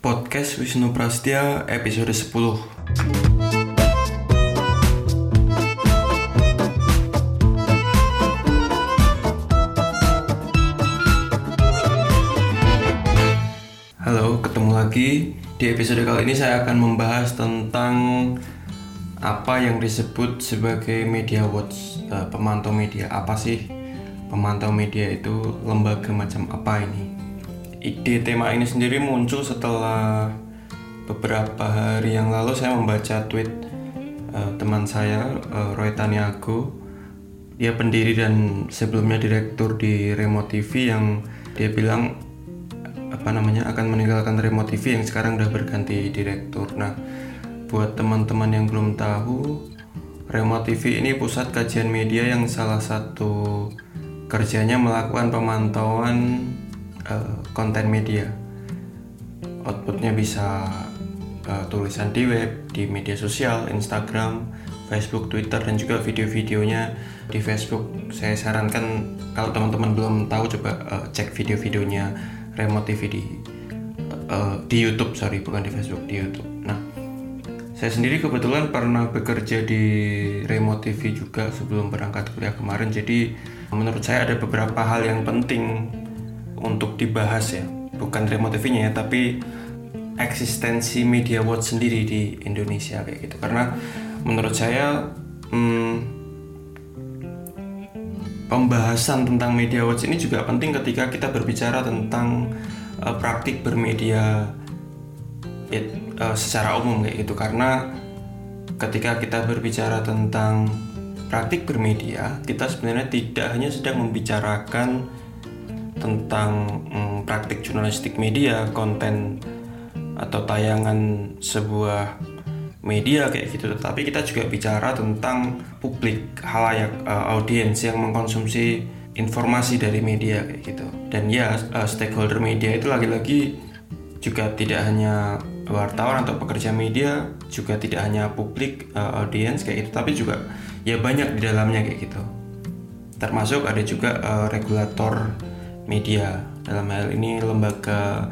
Podcast Wisnu Prastya episode 10 Halo, ketemu lagi. Di episode kali ini saya akan membahas tentang apa yang disebut sebagai media watch, eh, pemantau media. Apa sih pemantau media itu? Lembaga macam apa ini? Ide tema ini sendiri muncul setelah beberapa hari yang lalu saya membaca tweet eh, teman saya eh, Roy Taniago. Dia pendiri dan sebelumnya direktur di Remote TV yang dia bilang apa namanya akan meninggalkan remote TV yang sekarang udah berganti direktur. Nah, buat teman-teman yang belum tahu, remote TV ini pusat kajian media yang salah satu kerjanya melakukan pemantauan uh, konten media. Outputnya bisa uh, tulisan di web, di media sosial, Instagram, Facebook, Twitter, dan juga video-videonya di Facebook. Saya sarankan kalau teman-teman belum tahu coba uh, cek video-videonya remote TV di uh, di YouTube sorry bukan di Facebook di YouTube. Nah saya sendiri kebetulan pernah bekerja di remote TV juga sebelum berangkat kuliah kemarin. Jadi menurut saya ada beberapa hal yang penting untuk dibahas ya. Bukan remote TV-nya ya, tapi eksistensi media watch sendiri di Indonesia kayak gitu. Karena menurut saya hmm, pembahasan tentang media watch ini juga penting ketika kita berbicara tentang uh, praktik bermedia ya, uh, secara umum kayak gitu karena ketika kita berbicara tentang praktik bermedia kita sebenarnya tidak hanya sedang membicarakan tentang um, praktik jurnalistik media konten atau tayangan sebuah media kayak gitu tetapi kita juga bicara tentang publik halayak uh, audiens yang mengkonsumsi informasi dari media kayak gitu. Dan ya uh, stakeholder media itu lagi-lagi juga tidak hanya wartawan atau pekerja media juga tidak hanya publik uh, audiens kayak gitu tapi juga ya banyak di dalamnya kayak gitu termasuk ada juga uh, regulator media dalam hal ini lembaga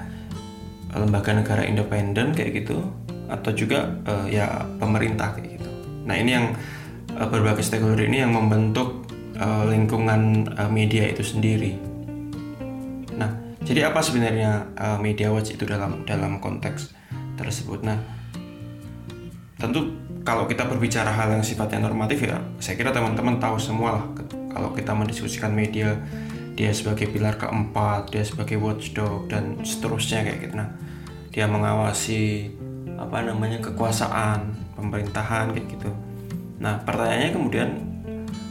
lembaga negara independen kayak gitu atau juga uh, ya pemerintah kayak gitu. Nah ini yang uh, berbagai stakeholder ini yang membentuk uh, lingkungan uh, media itu sendiri. Nah jadi apa sebenarnya uh, media watch itu dalam dalam konteks tersebut? Nah tentu kalau kita berbicara hal yang sifatnya normatif ya saya kira teman-teman tahu semua lah. Kalau kita mendiskusikan media dia sebagai pilar keempat dia sebagai watchdog dan seterusnya kayak gitu. Nah dia mengawasi apa namanya kekuasaan pemerintahan kayak gitu. Nah pertanyaannya kemudian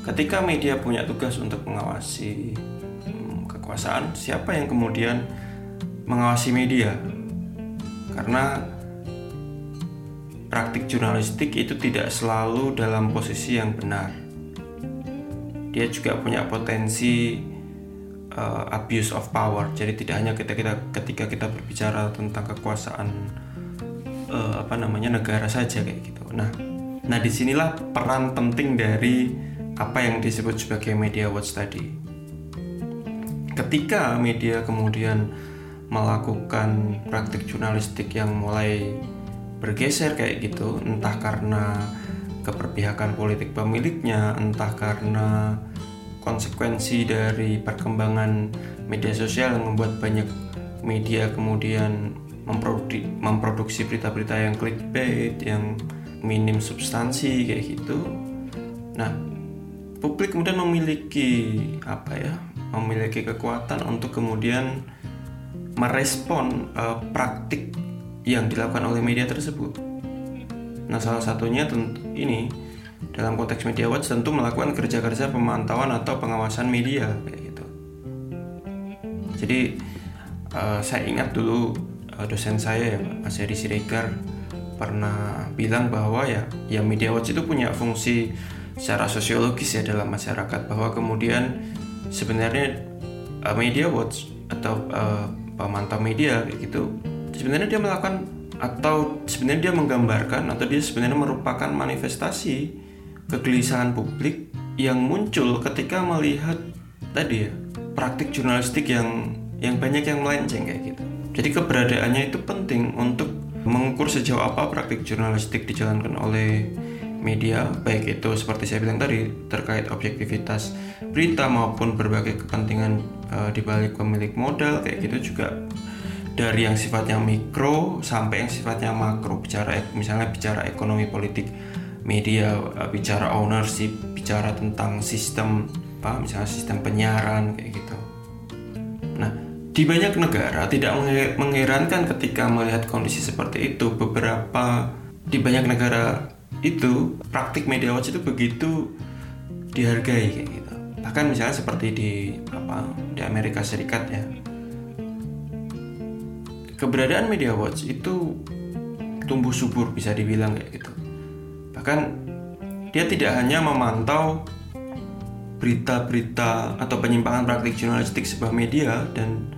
ketika media punya tugas untuk mengawasi hmm, kekuasaan siapa yang kemudian mengawasi media? Karena praktik jurnalistik itu tidak selalu dalam posisi yang benar dia juga punya potensi uh, abuse of power jadi tidak hanya ketika kita ketika kita berbicara tentang kekuasaan uh, apa namanya negara saja kayak gitu. Nah, nah di sinilah peran penting dari apa yang disebut sebagai media watch tadi. Ketika media kemudian melakukan praktik jurnalistik yang mulai bergeser kayak gitu, entah karena keperpihakan politik pemiliknya, entah karena konsekuensi dari perkembangan media sosial yang membuat banyak media kemudian memproduksi memproduksi berita-berita yang clickbait yang minim substansi kayak gitu. Nah publik kemudian memiliki apa ya memiliki kekuatan untuk kemudian merespon uh, praktik yang dilakukan oleh media tersebut. Nah salah satunya tentu ini dalam konteks media watch tentu melakukan kerja-kerja pemantauan atau pengawasan media kayak gitu. Jadi uh, saya ingat dulu Eh, dosen saya ya Mas Heri Siregar pernah bilang bahwa ya ya media watch itu punya fungsi secara sosiologis ya dalam masyarakat bahwa kemudian sebenarnya uh, media watch atau uh, pemantau media kayak gitu sebenarnya dia melakukan atau sebenarnya dia menggambarkan atau dia sebenarnya merupakan manifestasi kegelisahan publik yang muncul ketika melihat tadi ya praktik jurnalistik yang yang banyak yang melenceng kayak gitu. Jadi keberadaannya itu penting untuk mengukur sejauh apa praktik jurnalistik dijalankan oleh media baik itu seperti saya bilang tadi terkait objektivitas berita maupun berbagai kepentingan uh, di balik pemilik modal kayak gitu juga dari yang sifatnya mikro sampai yang sifatnya makro bicara misalnya bicara ekonomi politik media uh, bicara ownership bicara tentang sistem apa misalnya sistem penyiaran kayak gitu. Nah di banyak negara tidak mengherankan ketika melihat kondisi seperti itu. Beberapa di banyak negara itu praktik media watch itu begitu dihargai kayak gitu. Bahkan misalnya seperti di apa di Amerika Serikat ya keberadaan media watch itu tumbuh subur bisa dibilang kayak gitu. Bahkan dia tidak hanya memantau berita-berita atau penyimpangan praktik jurnalistik sebuah media dan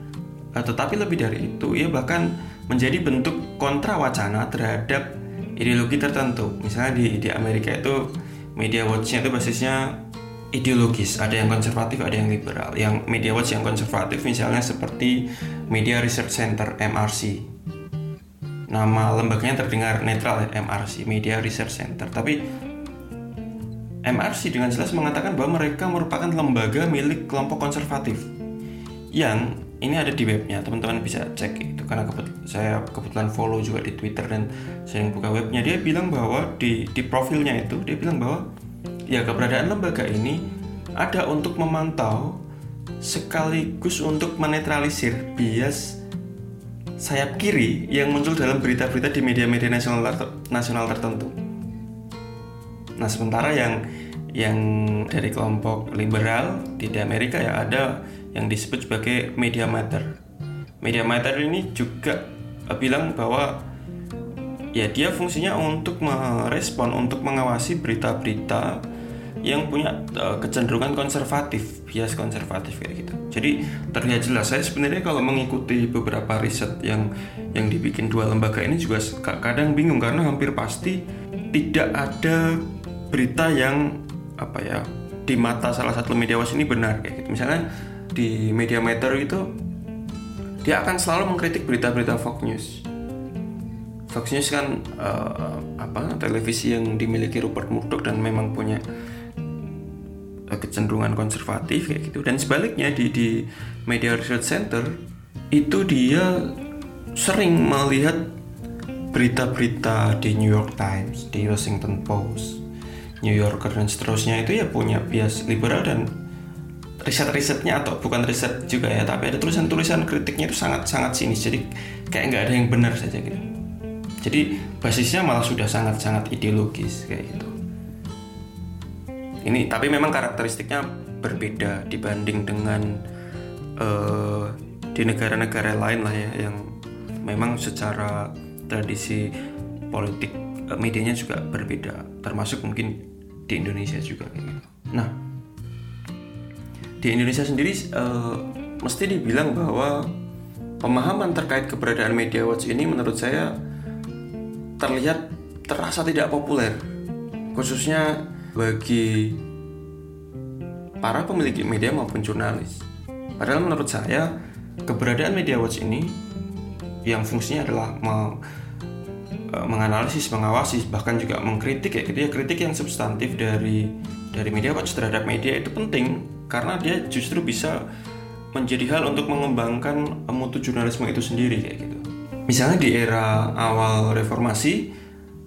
tetapi lebih dari itu ia bahkan menjadi bentuk kontra wacana terhadap ideologi tertentu. Misalnya di di Amerika itu media watchnya itu basisnya ideologis. Ada yang konservatif ada yang liberal. Yang media watch yang konservatif misalnya seperti Media Research Center MRC nama lembaganya terdengar netral ya, MRC Media Research Center. Tapi MRC dengan jelas mengatakan bahwa mereka merupakan lembaga milik kelompok konservatif. Yang ini ada di webnya teman-teman bisa cek itu. Karena saya kebetulan follow juga di Twitter dan sering buka webnya. Dia bilang bahwa di di profilnya itu dia bilang bahwa ya keberadaan lembaga ini ada untuk memantau sekaligus untuk menetralisir bias sayap kiri yang muncul dalam berita-berita di media-media nasional nasional tertentu. Nah sementara yang yang dari kelompok liberal di Amerika ya ada yang disebut sebagai media matter. Media matter ini juga bilang bahwa ya dia fungsinya untuk merespon, untuk mengawasi berita-berita yang punya uh, kecenderungan konservatif, bias konservatif kayak gitu. Jadi terlihat jelas saya sebenarnya kalau mengikuti beberapa riset yang yang dibikin dua lembaga ini juga kadang bingung karena hampir pasti tidak ada berita yang apa ya di mata salah satu media was ini benar kayak gitu. Misalnya di media meter itu dia akan selalu mengkritik berita-berita Fox News. Fox News kan uh, apa televisi yang dimiliki Rupert Murdoch dan memang punya kecenderungan konservatif kayak gitu. Dan sebaliknya di di Media Research Center itu dia sering melihat berita-berita di New York Times, di Washington Post, New Yorker dan seterusnya itu ya punya bias liberal dan riset-risetnya atau bukan riset juga ya tapi ada tulisan-tulisan kritiknya itu sangat-sangat sinis. Jadi kayak nggak ada yang benar saja gitu. Jadi basisnya malah sudah sangat-sangat ideologis kayak gitu ini tapi memang karakteristiknya berbeda dibanding dengan uh, di negara-negara lain lah ya yang memang secara tradisi politik uh, medianya juga berbeda. Termasuk mungkin di Indonesia juga gitu. Nah di Indonesia sendiri uh, mesti dibilang bahwa pemahaman terkait keberadaan media watch ini menurut saya terlihat terasa tidak populer. Khususnya bagi para pemilik media maupun jurnalis. Padahal menurut saya keberadaan media watch ini yang fungsinya adalah meng, uh, menganalisis, mengawasi, bahkan juga mengkritik ya gitu ya kritik yang substantif dari dari media watch terhadap media itu penting karena dia justru bisa menjadi hal untuk mengembangkan mutu jurnalisme itu sendiri kayak gitu. Misalnya di era awal reformasi,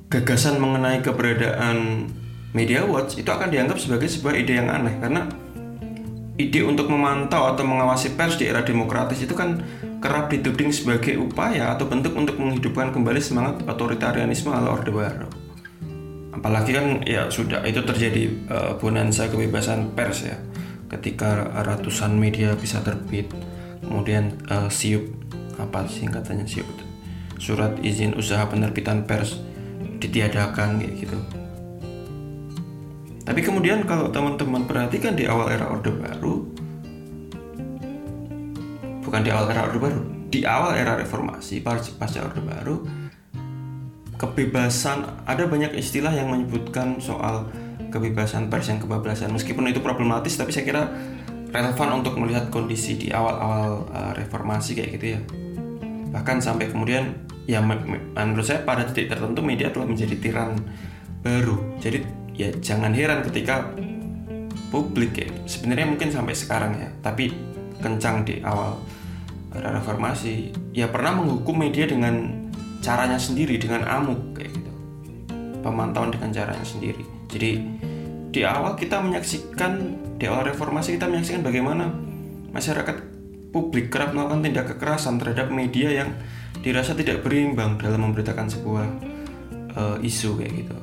gagasan mengenai keberadaan media watch itu akan dianggap sebagai sebuah ide yang aneh karena ide untuk memantau atau mengawasi pers di era demokratis itu kan kerap dituding sebagai upaya atau bentuk untuk menghidupkan kembali semangat otoritarianisme ala Orde Baru. Apalagi kan ya sudah itu terjadi uh, bonanza kebebasan pers ya. Ketika ratusan media bisa terbit kemudian uh, siup apa singkatannya siup surat izin usaha penerbitan pers ditiadakan gitu tapi kemudian kalau teman-teman perhatikan di awal era Orde Baru bukan di awal era Orde Baru di awal era reformasi pasca Orde Baru kebebasan ada banyak istilah yang menyebutkan soal kebebasan pers yang kebablasan. Meskipun itu problematis tapi saya kira relevan untuk melihat kondisi di awal-awal uh, reformasi kayak gitu ya. Bahkan sampai kemudian ya menurut saya pada titik tertentu media telah menjadi tiran baru. Jadi ya jangan heran ketika publik ya. Sebenarnya mungkin sampai sekarang ya tapi kencang di awal reformasi. Ya pernah menghukum media dengan caranya sendiri dengan amuk kayak gitu. Pemantauan dengan caranya sendiri. Jadi di awal kita menyaksikan di awal reformasi kita menyaksikan bagaimana masyarakat publik kerap melakukan tindak kekerasan terhadap media yang dirasa tidak berimbang dalam memberitakan sebuah uh, isu kayak gitu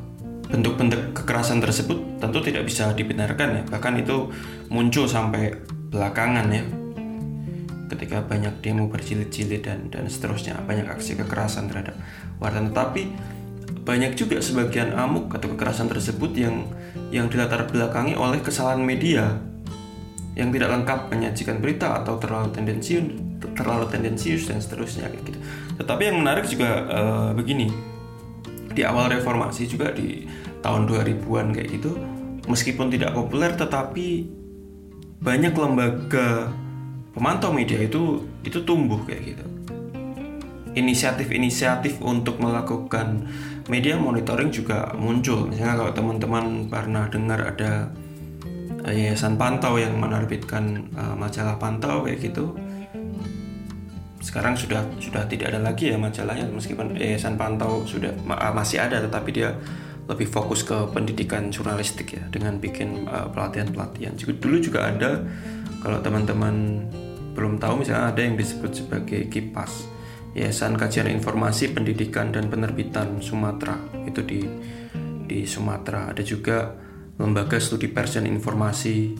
bentuk-bentuk kekerasan tersebut tentu tidak bisa dibenarkan ya. Bahkan itu muncul sampai belakangan ya. Ketika banyak demo berjilid-jilid dan dan seterusnya banyak aksi kekerasan terhadap wartawan. Tetapi banyak juga sebagian amuk atau kekerasan tersebut yang yang dilatar belakangi oleh kesalahan media yang tidak lengkap menyajikan berita atau terlalu tendensius terlalu tendensius dan seterusnya gitu. Tetapi yang menarik juga uh, begini di awal reformasi juga di tahun 2000-an kayak gitu meskipun tidak populer tetapi banyak lembaga pemantau media itu itu tumbuh kayak gitu. Inisiatif-inisiatif untuk melakukan media monitoring juga muncul. Misalnya kalau teman-teman pernah dengar ada yayasan pantau yang menerbitkan uh, majalah pantau kayak gitu sekarang sudah sudah tidak ada lagi ya majalahnya meskipun yayasan pantau sudah masih ada tetapi dia lebih fokus ke pendidikan jurnalistik ya dengan bikin uh, pelatihan-pelatihan. Dulu juga ada kalau teman-teman belum tahu misalnya ada yang disebut sebagai KIPAS, Yayasan Kajian Informasi Pendidikan dan Penerbitan Sumatera. Itu di di Sumatera. Ada juga Lembaga Studi Pers dan Informasi.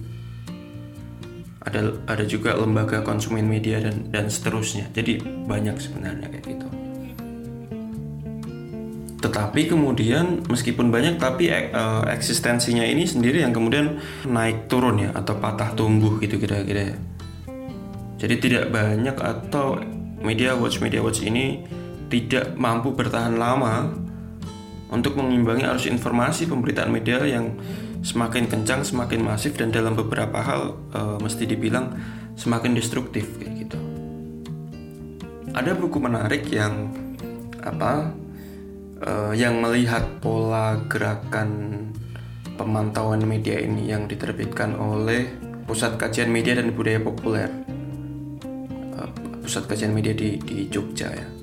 Ada ada juga lembaga konsumen media dan dan seterusnya. Jadi banyak sebenarnya kayak gitu. Tetapi kemudian meskipun banyak tapi uh, eksistensinya ini sendiri yang kemudian naik turun ya atau patah tumbuh gitu kira-kira ya. Jadi tidak banyak atau media watch media watch ini tidak mampu bertahan lama untuk mengimbangi arus informasi pemberitaan media yang semakin kencang, semakin masif dan dalam beberapa hal uh, mesti dibilang semakin destruktif kayak gitu. Ada buku menarik yang apa uh, yang melihat pola gerakan pemantauan media ini yang diterbitkan oleh Pusat Kajian Media dan Budaya Populer uh, Pusat Kajian Media di, di Jogja ya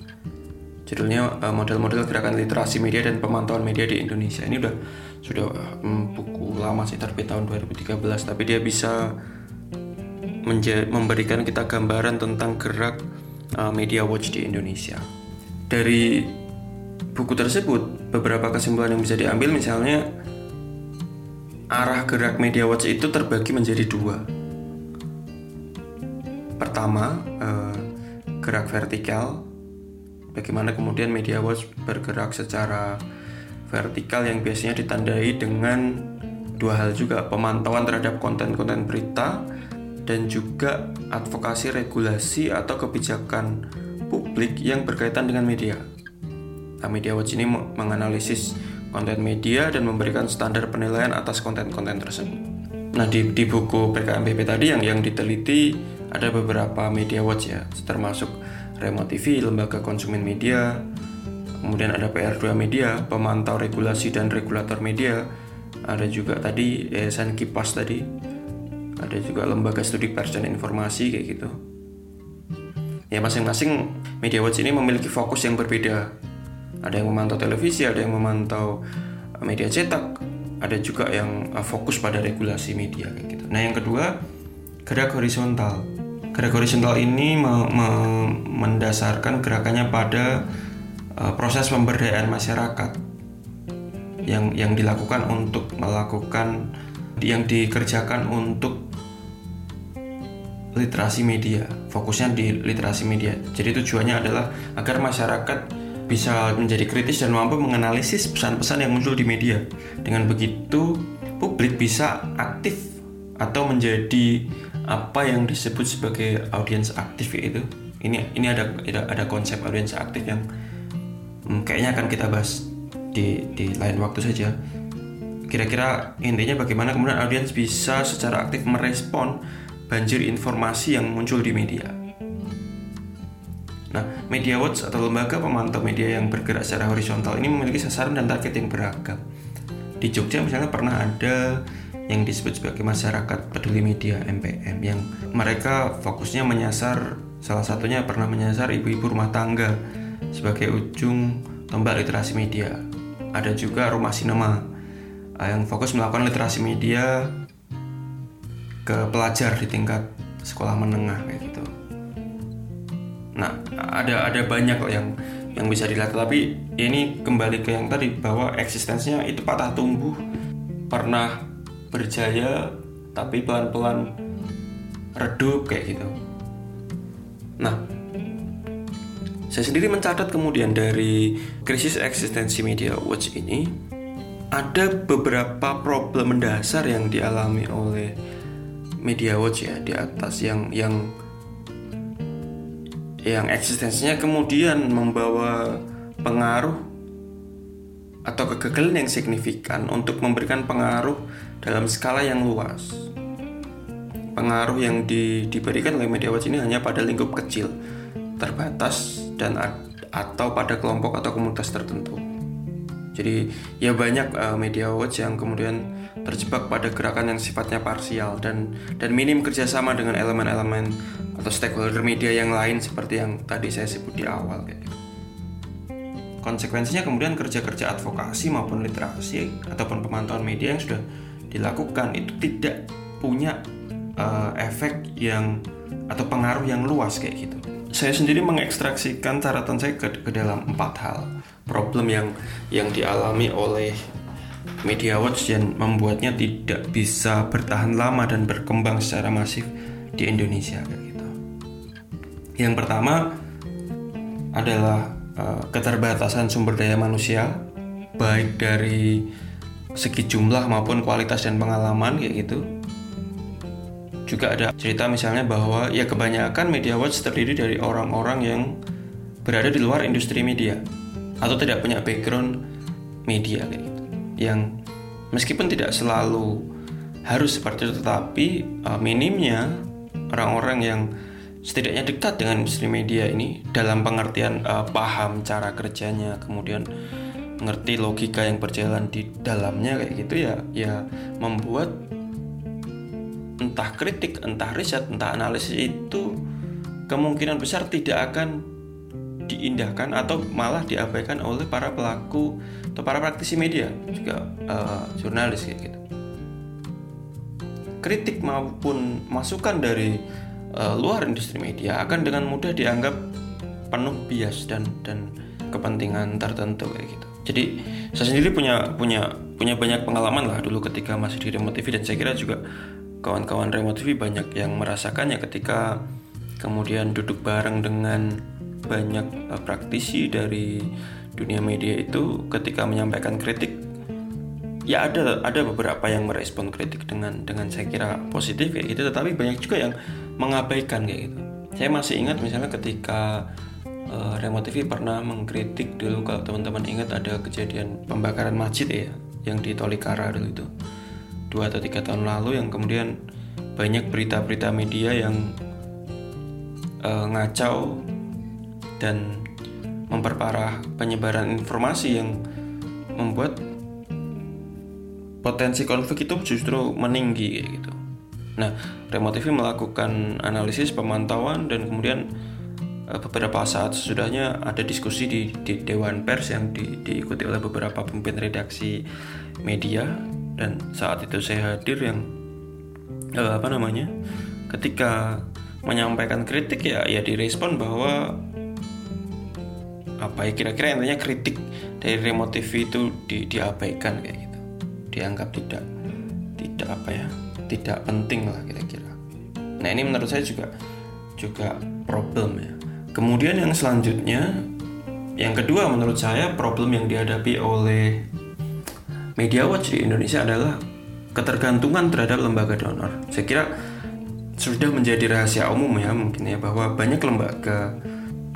judulnya uh, model-model gerakan literasi media dan pemantauan media di Indonesia. Ini udah sudah um, buku lama sih terbit tahun 2013 tapi dia bisa memberikan kita gambaran tentang gerak uh, media watch di Indonesia. Dari buku tersebut beberapa kesimpulan yang bisa diambil misalnya arah gerak media watch itu terbagi menjadi dua. Pertama eh, gerak vertikal bagaimana kemudian media watch bergerak secara vertikal yang biasanya ditandai dengan dua hal juga pemantauan terhadap konten-konten berita dan juga advokasi regulasi atau kebijakan publik yang berkaitan dengan media. Nah, Media Watch ini menganalisis konten media dan memberikan standar penilaian atas konten-konten tersebut. Nah, di, di buku PKMPP tadi yang yang diteliti ada beberapa Media Watch ya, termasuk Remo TV, Lembaga Konsumen Media, kemudian ada PR2 Media, pemantau regulasi dan regulator media, ada juga tadi Yayasan Kipas tadi, ada juga Lembaga Studi Pers dan Informasi kayak gitu. Ya masing-masing Media Watch ini memiliki fokus yang berbeda. Ada yang memantau televisi ada yang memantau uh, media cetak. Ada juga yang uh, fokus pada regulasi media kayak gitu. Nah yang kedua gerak horizontal gerak horizontal ini me me mendasarkan gerakannya pada uh, proses pemberdayaan masyarakat yang yang dilakukan untuk melakukan yang dikerjakan untuk literasi media fokusnya di literasi media jadi tujuannya adalah agar masyarakat bisa menjadi kritis dan mampu menganalisis pesan-pesan yang muncul di media. Dengan begitu, publik bisa aktif atau menjadi apa yang disebut sebagai audiens aktif itu. Ini ini ada ada, ada konsep audiens aktif yang hmm, kayaknya akan kita bahas di di lain waktu saja. Kira-kira intinya bagaimana kemudian audiens bisa secara aktif merespon banjir informasi yang muncul di media. Nah, Media Watch atau lembaga pemantau media yang bergerak secara horizontal ini memiliki sasaran dan target yang beragam. Di Jogja misalnya pernah ada yang disebut sebagai masyarakat peduli media MPM yang mereka fokusnya menyasar salah satunya pernah menyasar ibu-ibu rumah tangga sebagai ujung tombak literasi media. Ada juga rumah sinema eh, yang fokus melakukan literasi media ke pelajar di tingkat sekolah menengah kayak gitu. Nah, ada ada banyak yang yang bisa dilihat tapi ini kembali ke yang tadi bahwa eksistensinya itu patah tumbuh pernah berjaya tapi pelan-pelan redup kayak gitu. Nah, saya sendiri mencatat kemudian dari krisis eksistensi media watch ini ada beberapa problem mendasar yang dialami oleh media watch ya di atas yang yang yang eksistensinya kemudian membawa pengaruh atau kegagalan yang signifikan untuk memberikan pengaruh dalam skala yang luas. Pengaruh yang di, diberikan oleh media watch ini hanya pada lingkup kecil, terbatas dan atau pada kelompok atau komunitas tertentu. Jadi ya banyak uh, media watch yang kemudian terjebak pada gerakan yang sifatnya parsial dan dan minim kerjasama dengan elemen-elemen atau stakeholder media yang lain seperti yang tadi saya sebut di awal gitu. Konsekuensinya kemudian kerja-kerja advokasi maupun literasi ataupun pemantauan media yang sudah dilakukan itu tidak punya uh, efek yang atau pengaruh yang luas kayak gitu. Saya sendiri mengekstraksikan catatan saya ke, ke dalam empat hal problem yang yang dialami oleh media watch yang membuatnya tidak bisa bertahan lama dan berkembang secara masif di Indonesia kayak gitu. Yang pertama adalah uh, keterbatasan sumber daya manusia, baik dari segi jumlah maupun kualitas dan pengalaman kayak gitu. Juga ada cerita misalnya bahwa ya kebanyakan media watch terdiri dari orang-orang yang berada di luar industri media atau tidak punya background media kayak gitu. Yang meskipun tidak selalu harus seperti itu tetapi uh, minimnya orang-orang yang setidaknya dekat dengan industri media ini dalam pengertian uh, paham cara kerjanya kemudian mengerti logika yang berjalan di dalamnya kayak gitu ya ya membuat entah kritik entah riset entah analisis itu kemungkinan besar tidak akan diindahkan atau malah diabaikan oleh para pelaku atau para praktisi media juga uh, jurnalis kayak gitu kritik maupun masukan dari uh, luar industri media akan dengan mudah dianggap penuh bias dan dan kepentingan tertentu kayak gitu. Jadi saya sendiri punya punya punya banyak pengalaman lah dulu ketika masih di Remote TV dan saya kira juga kawan-kawan Remote TV banyak yang merasakannya ketika kemudian duduk bareng dengan banyak uh, praktisi dari dunia media itu ketika menyampaikan kritik ya ada ada beberapa yang merespon kritik dengan dengan saya kira positif kayak gitu. Tetapi banyak juga yang mengabaikan kayak gitu. Saya masih ingat misalnya ketika uh, Remote TV pernah mengkritik dulu kalau teman-teman ingat ada kejadian pembakaran masjid ya yang di Tolikara dulu itu dua atau tiga tahun lalu yang kemudian banyak berita-berita media yang uh, ngacau dan memperparah penyebaran informasi yang membuat potensi konflik itu justru meninggi gitu. Nah, Remote TV melakukan analisis pemantauan dan kemudian beberapa saat sesudahnya ada diskusi di, di Dewan Pers yang di, diikuti oleh beberapa pemimpin redaksi media. Dan saat itu saya hadir yang uh, apa namanya ketika menyampaikan kritik ya ya direspon bahwa apa ya kira-kira intinya kritik dari Remote TV itu di, diabaikan kayak gitu. Dianggap tidak tidak apa ya tidak penting lah kira-kira. Nah ini menurut saya juga juga problem ya kemudian yang selanjutnya yang kedua menurut saya problem yang dihadapi oleh media watch di Indonesia adalah ketergantungan terhadap lembaga donor saya kira sudah menjadi rahasia umum ya mungkin ya bahwa banyak lembaga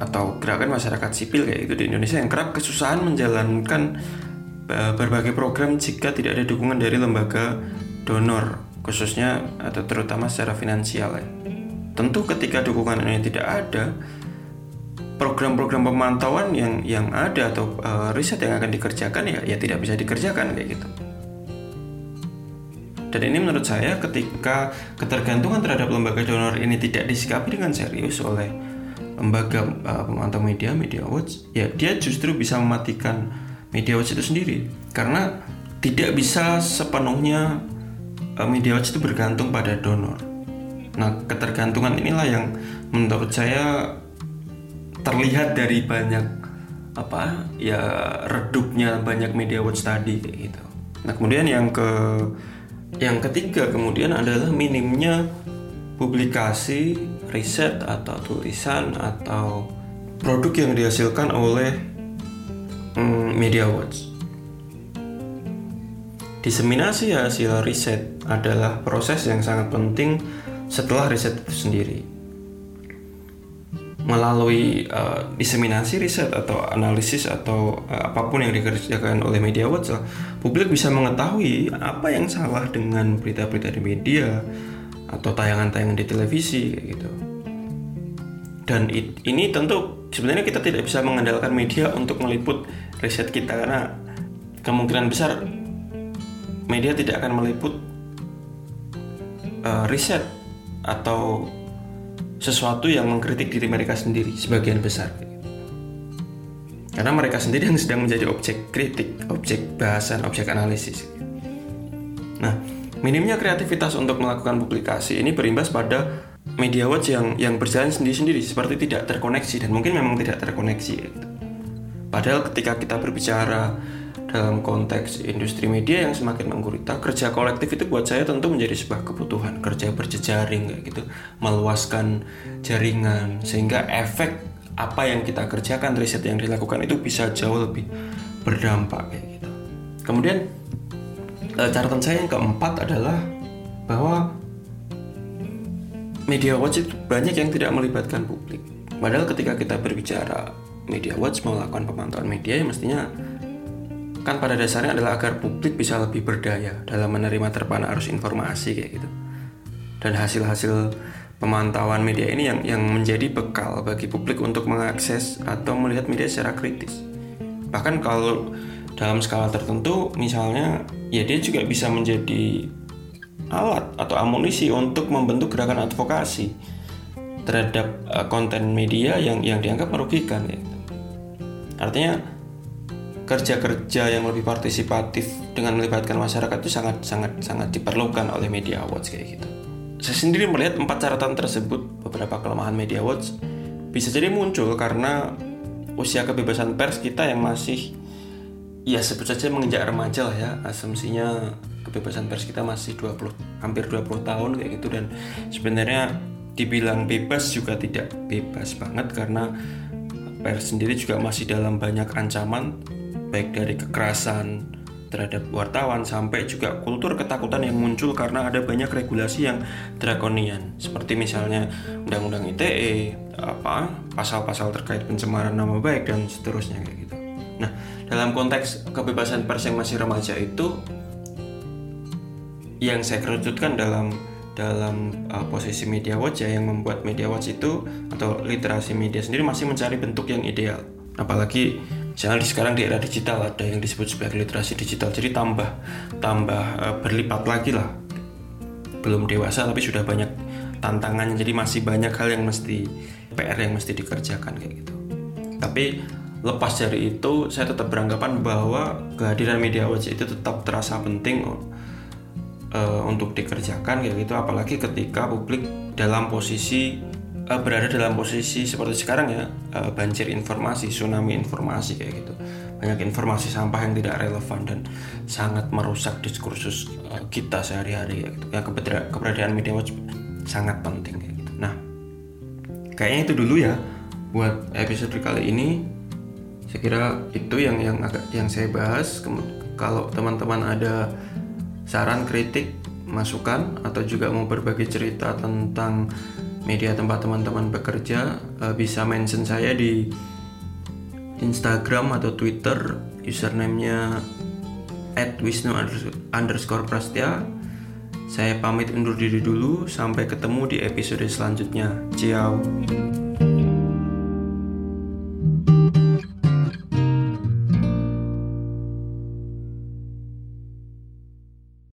atau gerakan masyarakat sipil kayak itu di Indonesia yang kerap kesusahan menjalankan Eh, berbagai program jika tidak ada dukungan dari lembaga donor khususnya atau terutama secara finansial ya. Tentu ketika dukungan ini tidak ada, program-program pemantauan yang yang ada atau uh, riset yang akan dikerjakan ya ya tidak bisa dikerjakan kayak gitu. Dan ini menurut saya ketika ketergantungan terhadap lembaga donor ini tidak disikapi dengan serius oleh lembaga uh, pemantau media, Media Watch, ya dia justru bisa mematikan Media Watch itu sendiri karena tidak bisa sepenuhnya uh, Media Watch itu bergantung pada donor. Nah, ketergantungan inilah yang menurut saya terlihat dari banyak apa ya redupnya banyak Media Watch tadi kayak gitu. Nah, kemudian yang ke yang ketiga kemudian adalah minimnya publikasi, riset atau tulisan atau produk yang dihasilkan oleh mm, Media Watch. Diseminasi hasil riset adalah proses yang sangat penting setelah riset itu sendiri. Melalui uh, diseminasi riset atau analisis atau uh, apa pun yang dikerjakan oleh media watch, publik bisa mengetahui apa yang salah dengan berita-berita di media atau tayangan-tayangan di televisi gitu. Dan it, ini tentu sebenarnya kita tidak bisa mengandalkan media untuk meliput riset kita karena kemungkinan besar media tidak akan meliput uh, riset atau sesuatu yang mengkritik diri mereka sendiri sebagian besar karena mereka sendiri yang sedang menjadi objek kritik, objek bahasan, objek analisis. Nah, minimnya kreativitas untuk melakukan publikasi ini berimbas pada media watch yang yang berjalan sendiri-sendiri seperti tidak terkoneksi dan mungkin memang tidak terkoneksi. Padahal ketika kita berbicara dalam konteks industri media yang semakin menggurita kerja kolektif itu buat saya tentu menjadi sebuah kebutuhan kerja berjejaring kayak gitu meluaskan jaringan sehingga efek apa yang kita kerjakan riset yang dilakukan itu bisa jauh lebih berdampak kayak gitu. Kemudian eh, catatan saya yang keempat adalah bahwa media watch itu banyak yang tidak melibatkan publik. Padahal ketika kita berbicara media watch melakukan pemantauan media ya mestinya kan pada dasarnya adalah agar publik bisa lebih berdaya dalam menerima terpana arus informasi kayak gitu dan hasil-hasil pemantauan media ini yang yang menjadi bekal bagi publik untuk mengakses atau melihat media secara kritis bahkan kalau dalam skala tertentu misalnya ya dia juga bisa menjadi alat atau amunisi untuk membentuk gerakan advokasi terhadap uh, konten media yang yang dianggap merugikan gitu. artinya kerja-kerja yang lebih partisipatif dengan melibatkan masyarakat itu sangat sangat sangat diperlukan oleh Media Watch kayak gitu. Saya sendiri melihat empat catatan tersebut beberapa kelemahan Media Watch bisa jadi muncul karena usia kebebasan pers kita yang masih ya sebut saja menginjak remaja lah ya asumsinya kebebasan pers kita masih 20 hampir 20 tahun kayak gitu dan sebenarnya dibilang bebas juga tidak bebas banget karena pers sendiri juga masih dalam banyak ancaman baik dari kekerasan terhadap wartawan sampai juga kultur ketakutan yang muncul karena ada banyak regulasi yang drakonian seperti misalnya undang-undang ITE apa pasal-pasal terkait pencemaran nama baik dan seterusnya kayak gitu. Nah, dalam konteks kebebasan pers yang masih remaja itu yang saya kerucutkan dalam dalam uh, posisi media watch ya yang membuat media watch itu atau literasi media sendiri masih mencari bentuk yang ideal apalagi misalnya di sekarang di era digital ada yang disebut sebagai literasi digital. Jadi tambah tambah uh, berlipat lagi lah. Belum dewasa tapi sudah banyak tantangannya. Jadi masih banyak hal yang mesti PR yang mesti dikerjakan kayak gitu. Tapi lepas dari itu saya tetap beranggapan bahwa kehadiran media watch itu tetap terasa penting uh, untuk dikerjakan kayak gitu. Apalagi ketika publik dalam posisi uh, berada dalam posisi seperti sekarang ya uh, banjir informasi tsunami informasi kayak gitu. Banyak informasi sampah yang tidak relevan dan sangat merusak diskursus uh, kita sehari-hari kayak gitu. Ya keberadaan, keberadaan media sangat penting kayak gitu. Nah kayaknya itu dulu ya buat episode kali ini. Saya kira itu yang yang agak yang saya bahas. Kalau teman-teman ada saran kritik masukan atau juga mau berbagi cerita tentang media tempat teman-teman bekerja uh, bisa mention saya di Instagram atau Twitter username-nya at wisnu underscore prastya Saya pamit undur diri dulu, sampai ketemu di episode selanjutnya. Ciao.